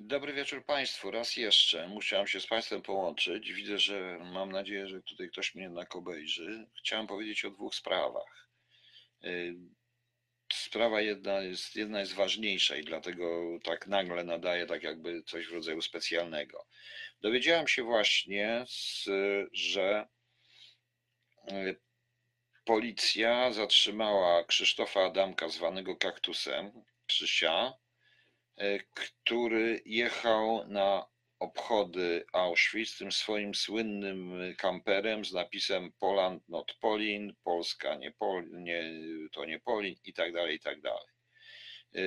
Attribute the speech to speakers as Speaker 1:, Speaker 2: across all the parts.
Speaker 1: Dobry wieczór Państwu. Raz jeszcze musiałem się z Państwem połączyć. Widzę, że mam nadzieję, że tutaj ktoś mnie jednak obejrzy. Chciałem powiedzieć o dwóch sprawach. Y, Sprawa jedna jest, jedna jest ważniejsza i dlatego tak nagle nadaje tak jakby coś w rodzaju specjalnego. Dowiedziałem się właśnie, że y, policja zatrzymała Krzysztofa Adamka zwanego kaktusem, Krzysia, który jechał na obchody Auschwitz tym swoim słynnym kamperem z napisem Poland not Polin, Polska nie, Pol, nie to nie Polin i tak dalej, i tak dalej. E,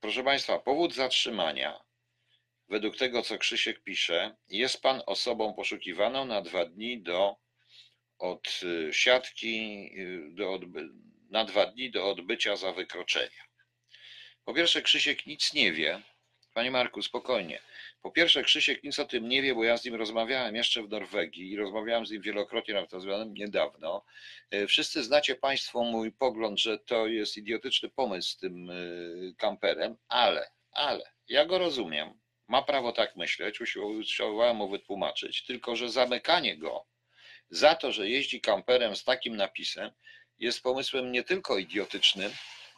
Speaker 1: proszę Państwa, powód zatrzymania, według tego co Krzysiek pisze, jest Pan osobą poszukiwaną na dwa dni do od e, siatki, do na dwa dni do odbycia za wykroczenia. Po pierwsze, Krzysiek nic nie wie. Panie Marku, spokojnie. Po pierwsze, Krzysiek nic o tym nie wie, bo ja z nim rozmawiałem jeszcze w Norwegii i rozmawiałem z nim wielokrotnie, nawet rozmawiałem niedawno. E, wszyscy znacie Państwo mój pogląd, że to jest idiotyczny pomysł z tym e, kamperem, ale, ale, ja go rozumiem. Ma prawo tak myśleć, usiłowałem mu wytłumaczyć, tylko że zamykanie go za to, że jeździ kamperem z takim napisem, jest pomysłem nie tylko idiotycznym,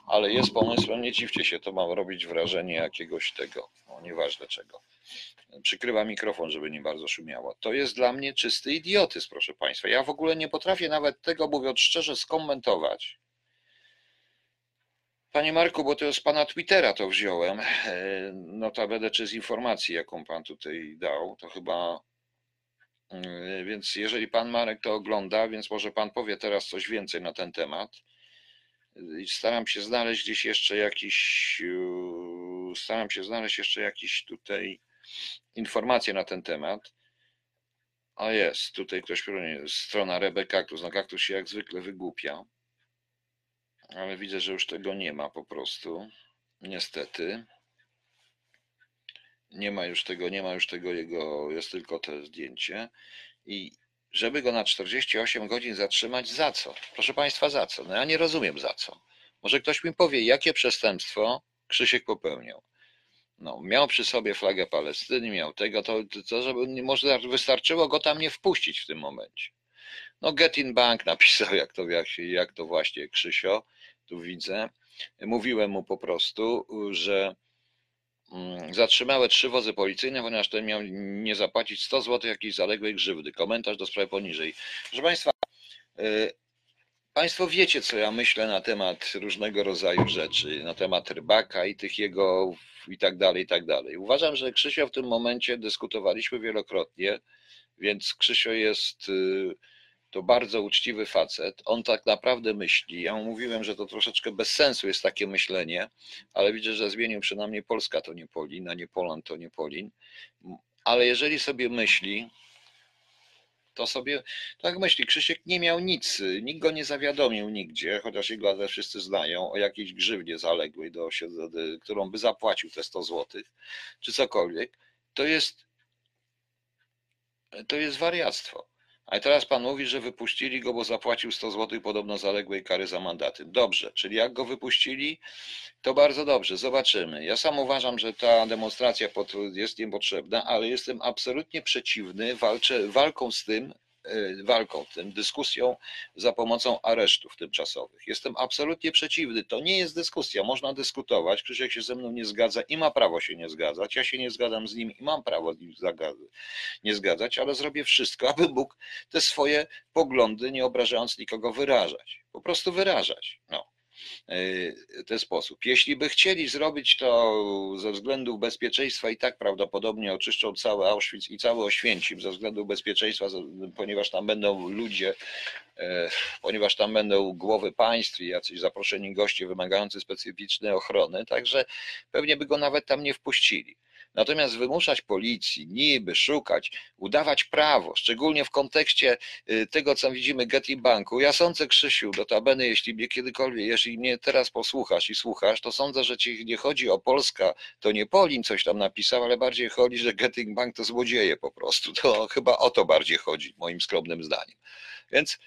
Speaker 1: ale jest pomysłem, nie dziwcie się, to ma robić wrażenie jakiegoś tego, no nieważne czego. Przykrywa mikrofon, żeby nie bardzo szumiało. To jest dla mnie czysty idiotyzm, proszę Państwa. Ja w ogóle nie potrafię nawet tego, mówiąc szczerze, skomentować. Panie Marku, bo to z Pana Twittera to wziąłem, e, notabene czy z informacji, jaką Pan tutaj dał, to chyba e, więc jeżeli pan Marek to ogląda, więc może pan powie teraz coś więcej na ten temat. Staram się znaleźć gdzieś jeszcze jakiś, e, staram się znaleźć jeszcze jakiś tutaj informacje na ten temat. A jest, tutaj ktoś, strona Rebe Kaktus. No kaktus się jak zwykle wygłupia. Ale widzę, że już tego nie ma po prostu. Niestety. Nie ma już tego, nie ma już tego jego, jest tylko to zdjęcie. I żeby go na 48 godzin zatrzymać, za co? Proszę Państwa, za co? No ja nie rozumiem za co. Może ktoś mi powie, jakie przestępstwo Krzysiek popełniał. No, miał przy sobie flagę Palestyny, miał tego, to, to żeby może wystarczyło go tam nie wpuścić w tym momencie. No, Getin Bank napisał, jak to, jak, jak to właśnie Krzysio, tu widzę. Mówiłem mu po prostu, że zatrzymały trzy wozy policyjne, ponieważ ten miał nie zapłacić 100 zł jakiejś zaległej grzywdy. Komentarz do sprawy poniżej. Proszę Państwa, y, Państwo wiecie, co ja myślę na temat różnego rodzaju rzeczy, na temat rybaka i tych jego i tak dalej, i tak dalej. Uważam, że Krzysio w tym momencie dyskutowaliśmy wielokrotnie, więc Krzysio jest y, to bardzo uczciwy facet. On tak naprawdę myśli. Ja mu mówiłem, że to troszeczkę bez sensu jest takie myślenie, ale widzę, że zmienił przynajmniej Polska to nie Polin, a nie Polan to nie Polin. Ale jeżeli sobie myśli, to sobie tak myśli. Krzysiek nie miał nic, nikt go nie zawiadomił nigdzie, chociaż jego wszyscy znają, o jakiejś grzywnie zaległej, do, którą by zapłacił te 100 zł, czy cokolwiek. To jest, to jest wariactwo. A teraz pan mówi, że wypuścili go, bo zapłacił 100 zł podobno zaległej kary za mandaty. Dobrze, czyli jak go wypuścili, to bardzo dobrze, zobaczymy. Ja sam uważam, że ta demonstracja jest niepotrzebna, ale jestem absolutnie przeciwny walczę, walką z tym, walką, tym dyskusją za pomocą aresztów tymczasowych. Jestem absolutnie przeciwny. To nie jest dyskusja. Można dyskutować. Krzysiek się ze mną nie zgadza i ma prawo się nie zgadzać. Ja się nie zgadzam z nim i mam prawo z nim nie zgadzać, ale zrobię wszystko, aby mógł te swoje poglądy, nie obrażając nikogo, wyrażać. Po prostu wyrażać. No. W ten sposób. Jeśli by chcieli zrobić to ze względów bezpieczeństwa i tak prawdopodobnie oczyszczą cały Auschwitz i cały Oświęcim ze względów bezpieczeństwa, ponieważ tam będą ludzie, e, ponieważ tam będą głowy państw i jacyś zaproszeni goście wymagający specyficznej ochrony, także pewnie by go nawet tam nie wpuścili. Natomiast wymuszać policji, niby szukać, udawać prawo, szczególnie w kontekście y, tego, co widzimy Getty Banku. Ja sądzę, Krzysiu, notabene, jeśli mnie kiedykolwiek, jeśli mnie teraz posłuchasz i słuchasz, to sądzę, że ci nie chodzi o Polska, to nie Polin coś tam napisał, ale bardziej chodzi, że Getting Bank to złodzieje po prostu. To chyba o to bardziej chodzi, moim skromnym zdaniem. Więc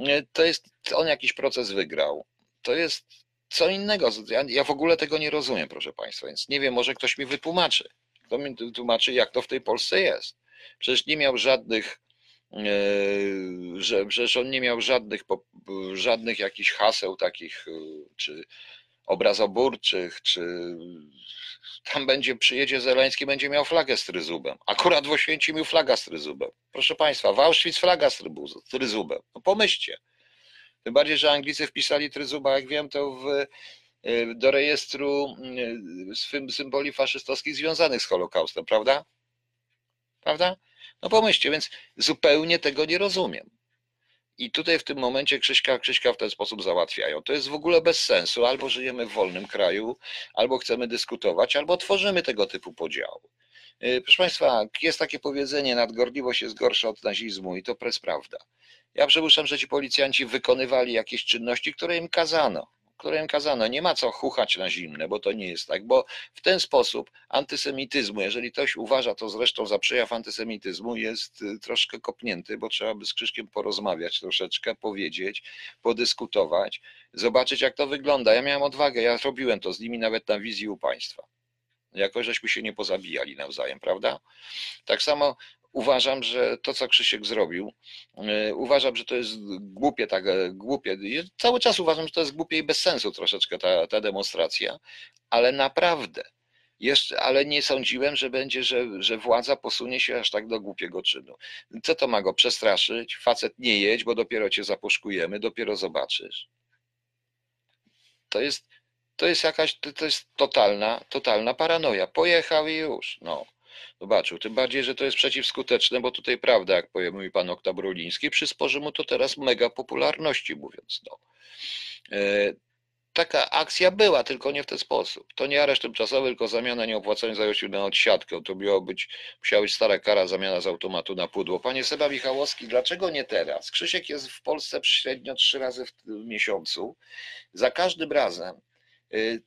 Speaker 1: y, to jest, on jakiś proces wygrał. To jest co innego. Ja, ja w ogóle tego nie rozumiem, proszę Państwa, więc nie wiem, może ktoś mi wytłumaczy. Kto mi wytłumaczy, jak to w tej Polsce jest. Przecież nie miał żadnych, e, że przecież on nie miał żadnych, żadnych jakichś haseł takich, e, czy obrazoburczych, czy tam będzie, przyjedzie Zeleński, będzie miał flagę z tryzubem. Akurat w Oświęcimiu flaga z tryzubem. Proszę Państwa, w Auschwitz flaga z tryzubem. No pomyślcie. Tym bardziej, że Anglicy wpisali tryzuba, jak wiem, to w, e, do rejestru e, symboli faszystowskich związanych z Holokaustem, prawda? Prawda? No pomyślcie, więc zupełnie tego nie rozumiem. I tutaj w tym momencie Krzyśka, Krzyśka w ten sposób załatwiają. To jest w ogóle bez sensu. Albo żyjemy w wolnym kraju, albo chcemy dyskutować, albo tworzymy tego typu podziały. E, proszę Państwa, jest takie powiedzenie, nadgorliwość jest gorsza od nazizmu i to jest prawda. Ja przypuszczam, że ci policjanci wykonywali jakieś czynności, które im kazano. Które im kazano. Nie ma co chuchać na zimne, bo to nie jest tak, bo w ten sposób antysemityzmu, jeżeli ktoś uważa to zresztą za przejaw antysemityzmu, jest y, troszkę kopnięty, bo trzeba by z Krzyszkiem porozmawiać troszeczkę, powiedzieć, podyskutować, zobaczyć jak to wygląda. Ja miałem odwagę, ja robiłem to z nimi nawet na wizji u państwa. Jakoś żeśmy się nie pozabijali nawzajem, prawda? Tak samo uważam, że to, co Krzysiek zrobił, e, uważam, że to jest głupie, tak e, głupie. Cały czas uważam, że to jest głupie i bez sensu troszeczkę ta, ta demonstracja, ale naprawdę. Jeszcze, ale nie sądziłem, że będzie, że, że władza posunie się aż tak do głupiego czynu. Co to ma go przestraszyć? Facet nie jedź, bo dopiero cię zapuszkujemy, dopiero zobaczysz. To jest, to jest jakaś, to jest totalna, totalna paranoja. Pojechał i już. No zobaczył. Tym bardziej, że to jest przeciwskuteczne, bo tutaj prawda, jak powie mój pan Oktabruliński, przysporzy mu to teraz mega popularności, mówiąc no. E, taka akcja była, tylko nie w ten sposób. To nie areszt tymczasowy, tylko zamiana nieopłaconej zajości na odsiadkę. To miało być, musiała być stara kara, zamiana z automatu na pudło. Panie Seba Michałowski, dlaczego nie teraz? Krzysiek jest w Polsce średnio trzy razy w miesiącu. Za każdym razem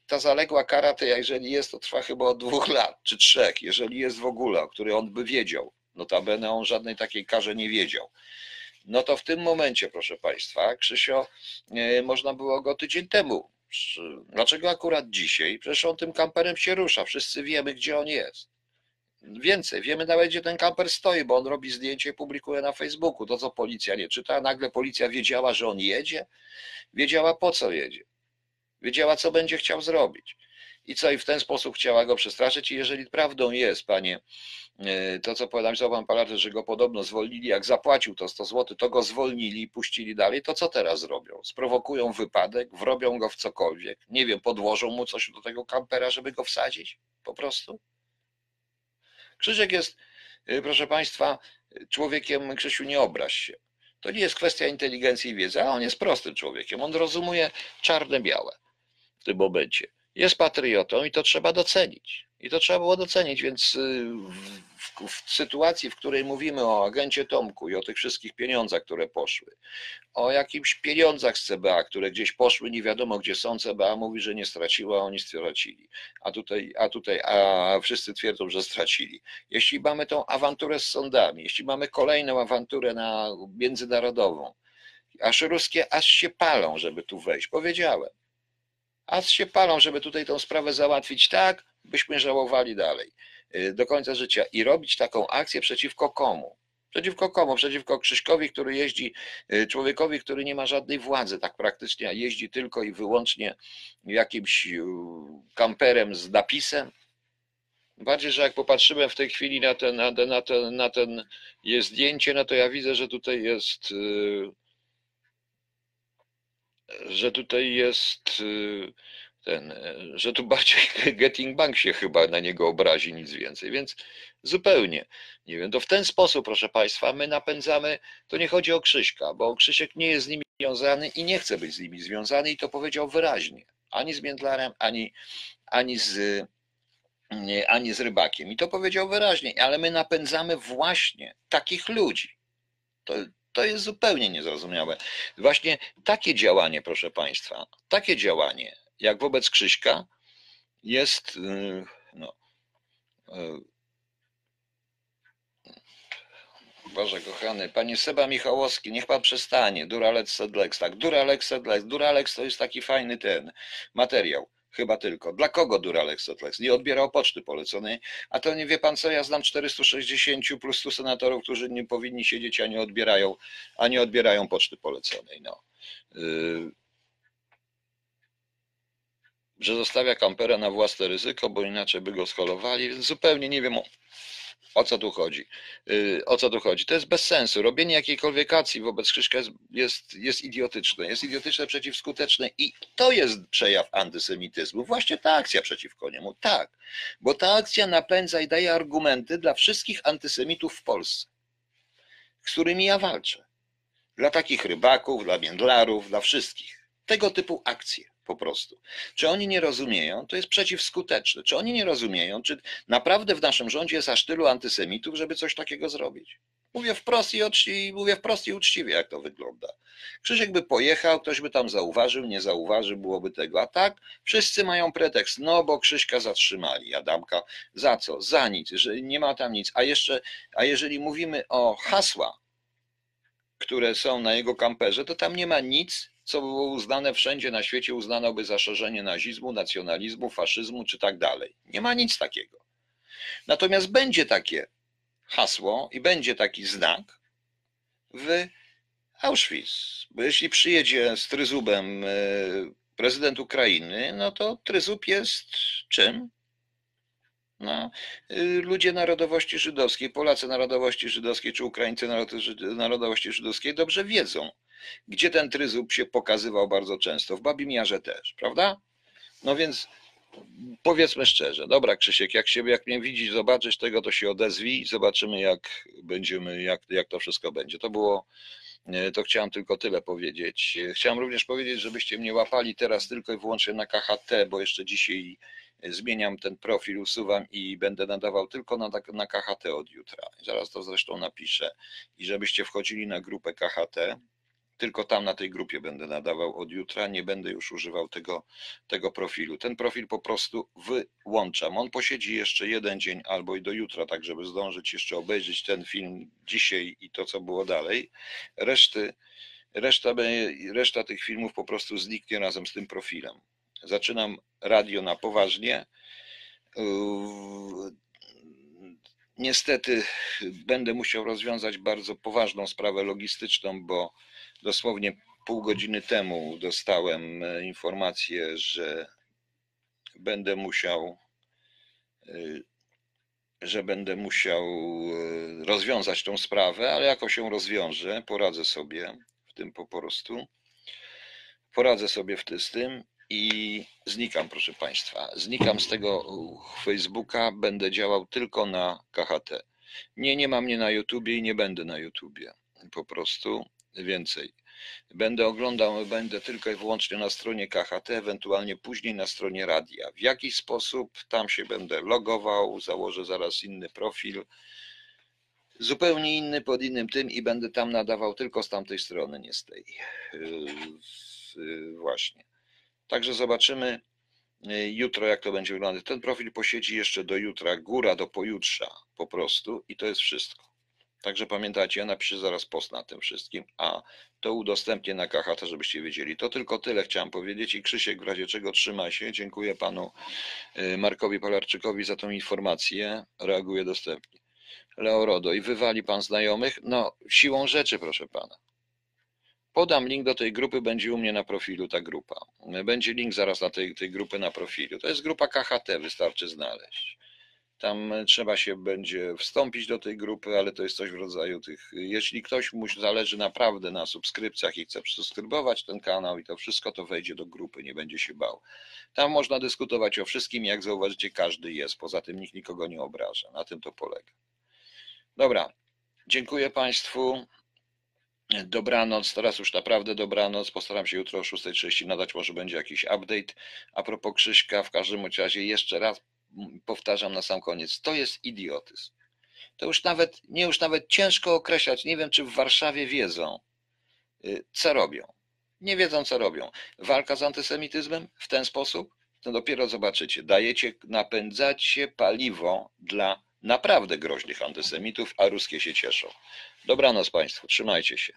Speaker 1: ta zaległa kara, to jeżeli jest, to trwa chyba od dwóch lat czy trzech, jeżeli jest w ogóle, o której on by wiedział. Notabene on żadnej takiej karze nie wiedział. No to w tym momencie, proszę Państwa, Krzysio, y, można było go tydzień temu. Dlaczego akurat dzisiaj? Przecież on tym kamperem się rusza. Wszyscy wiemy, gdzie on jest. Więcej, wiemy nawet, gdzie ten kamper stoi, bo on robi zdjęcie i publikuje na Facebooku. To, co policja nie czyta, nagle policja wiedziała, że on jedzie, wiedziała po co jedzie. Wiedziała, co będzie chciał zrobić. I co, i w ten sposób chciała go przestraszyć. I jeżeli prawdą jest, panie, e, to co powiedziałem co pan Palarze, że go podobno zwolnili, jak zapłacił to 100 zł, to go zwolnili i puścili dalej, to co teraz zrobią? Sprowokują wypadek, wrobią go w cokolwiek, nie wiem, podłożą mu coś do tego kampera, żeby go wsadzić? Po prostu? Krzyżek jest, e, proszę państwa, człowiekiem, Krzysiu, nie obraź się. To nie jest kwestia inteligencji i wiedzy, a on jest prostym człowiekiem. On rozumuje czarne-białe w tym momencie. Jest patriotą i to trzeba docenić. I to trzeba było docenić, więc y, w, w, sytuacji, w której mówimy o agencie Tomku i o tych wszystkich pieniądzach, które poszły, o jakimś pieniądzach z CBA, które gdzieś poszły, nie wiadomo gdzie są, CBA mówi, że nie straciła, oni stracili. A tutaj, a tutaj, a wszyscy twierdzą, że stracili. Jeśli mamy tą awanturę z sądami, jeśli mamy kolejną awanturę na międzynarodową, aż ruskie aż się palą, żeby tu wejść, powiedziałem a się palą, żeby tutaj tą sprawę załatwić tak, byśmy żałowali dalej y, do końca życia i robić taką akcję przeciwko komu? Przeciwko komu? Przeciwko Krzyśkowi, który jeździ, y, człowiekowi, który nie ma żadnej władzy, tak praktycznie, a jeździ tylko i wyłącznie jakimś y, kamperem z napisem. Bardziej, że jak popatrzyłem w tej chwili na ten, na ten, na ten, na ten zdjęcie, no to ja widzę, że tutaj jest że tutaj jest y, ten, e, że tu bardziej Getting Bank się chyba na niego obrazi, nic więcej, więc zupełnie, nie wiem, to w ten sposób, proszę Państwa, my napędzamy, to nie chodzi o Krzyśka, bo Krzysiek nie jest z nimi związany i nie chce być z nimi związany i to powiedział wyraźnie, ani z Międlarem, ani, ani z ani z rybakiem. I to powiedział wyraźnie, ale my napędzamy właśnie takich ludzi. To, to jest zupełnie niezrozumiałe. Właśnie takie działanie, proszę Państwa, takie działanie, jak wobec Krzyśka, jest y, no, y, Boże kochany, panie Seba Michałowski, niech pan przestanie. Duralex Sedlex, tak, Duralex Sedlex. Duralex to jest taki fajny ten materiał. Chyba tylko. Dla kogo Duralex Sedlex? Nie odbierał poczty poleconej. A to nie wie pan co, ja znam 460 plus 100 senatorów, którzy nie powinni siedzieć, a nie odbierają, a nie odbierają poczty poleconej. No. Yy, że zostawia kampera na własne ryzyko, bo inaczej by go scholowali, zupełnie nie wiem o, co tu chodzi. Yy, o co tu chodzi? To jest bez sensu. Robienie jakiejkolwiek akcji wobec Krzyśka jest, jest, jest idiotyczne. Jest idiotyczne, przeciwskuteczne i to jest przejaw antysemityzmu. Właśnie ta akcja przeciwko niemu. Tak. Bo ta akcja napędza i daje argumenty dla wszystkich antysemitów w Polsce, z którymi ja walczę. Dla takich rybaków, dla międlarów, dla wszystkich. Tego typu akcje po prostu. Czy oni nie rozumieją? To jest przeciwskuteczne. Czy oni nie rozumieją? Czy naprawdę w naszym rządzie jest aż tylu antysemitów, żeby coś takiego zrobić? Mówię wprost i, uczci, mówię wprost i uczciwie, jak to wygląda. Krzysiek by pojechał, ktoś by tam zauważył, nie zauważył, byłoby tego. A tak wszyscy mają pretekst, no bo Krzyśka zatrzymali, Adamka. Za co? Za nic, że nie ma tam nic. A jeszcze, a jeżeli mówimy o hasła, które są na jego kamperze, to tam nie ma nic, co było uznane wszędzie na świecie, uznano by za szerzenie nazizmu, nacjonalizmu, faszyzmu czy tak dalej. Nie ma nic takiego. Natomiast będzie takie hasło i będzie taki znak w Auschwitz. Bo jeśli przyjedzie z tryzubem e, prezydent Ukrainy, no to tryzub jest czym? No, y, ludzie narodowości żydowskiej, Polacy narodowości żydowskiej czy Ukraińcy narodowości żydowskiej dobrze wiedzą, gdzie ten tryzub się pokazywał bardzo często, w Babimiarze też, prawda? No więc powiedzmy szczerze, dobra Krzysiek, jak, się, jak mnie widzisz, zobaczysz tego, to się odezwij, zobaczymy jak będziemy, jak, jak to wszystko będzie. To było, e, to chciałem tylko tyle powiedzieć. Chciałem również powiedzieć, żebyście mnie łapali teraz tylko i wyłącznie na KHT, bo jeszcze dzisiaj zmieniam ten profil, usuwam i będę nadawał tylko na, na KHT od jutra. Zaraz to zresztą napiszę. I żebyście wchodzili na grupę KHT, tylko tam na tej grupie będę nadawał od jutra, nie będę już używał tego, tego profilu. Ten profil po prostu wyłączam. On posiedzi jeszcze jeden dzień albo i do jutra, tak żeby zdążyć jeszcze obejrzeć ten film dzisiaj i to, co było dalej. Reszty, reszta, reszta tych filmów po prostu zniknie razem z tym profilem. Zaczynam radio na poważnie. Niestety będę musiał rozwiązać bardzo poważną sprawę logistyczną, bo Dosłownie pół godziny temu dostałem e, informację, że będę musiał, e, że będę musiał e, rozwiązać tą sprawę, ale jako się rozwiążę, poradzę sobie w tym po prostu. Poradzę sobie w z tym i znikam, proszę Państwa. Znikam z tego Facebooka, będę działał tylko na KHT. Nie, nie ma mnie na YouTubie i nie będę na YouTubie. Po prostu więcej. Będę oglądał, będę tylko i wyłącznie na stronie KHT, ewentualnie później na stronie radia. W jaki sposób tam się będę logował, założę zaraz inny profil, zupełnie inny pod innym tym i będę tam nadawał tylko z tamtej strony, nie z tej. Yy, właśnie. Także zobaczymy yy, jutro, jak to będzie wyglądać. Ten profil posiedzi jeszcze do jutra, góra do pojutrza po prostu i to jest wszystko. Także pamiętajcie, ja napiszę zaraz post na tym wszystkim, a to udostępnię na KHT, żebyście wiedzieli. To tylko tyle chciałem powiedzieć i Krzysiek w razie czego trzyma się. Dziękuję panu y, Markowi Palarczykowi za tą informację. Reaguję dostępnie. Leorodo, i wywali pan znajomych? No, siłą rzeczy, proszę pana. Podam link do tej grupy, będzie u mnie na profilu ta grupa. Będzie link zaraz na tej, tej grupy na profilu. To jest grupa KHT, wystarczy znaleźć. Tam trzeba się będzie wstąpić do tej grupy, ale to jest coś w rodzaju tych. Jeśli ktoś mu zależy naprawdę na subskrypcjach i chce subskrybować ten kanał i to wszystko, to wejdzie do grupy, nie będzie się bał. Tam można dyskutować o wszystkim, jak zauważycie, każdy jest. Poza tym nikt nikogo nie obraża. Na tym to polega. Dobra. Dziękuję Państwu. Dobranoc, teraz już naprawdę dobranoc. Postaram się jutro o 6.30 nadać, może będzie jakiś update. A propos Krzyśka, w każdym razie jeszcze raz powtarzam na sam koniec, to jest idiotyzm. To już nawet, nie już nawet ciężko określać, nie wiem czy w Warszawie wiedzą, y, co robią. Nie wiedzą co robią. Walka z antysemityzmem w ten sposób, to dopiero zobaczycie. Dajecie, napędzacie paliwo dla naprawdę groźnych antysemitów, a ruskie się cieszą. Dobranoc Państwu, trzymajcie się.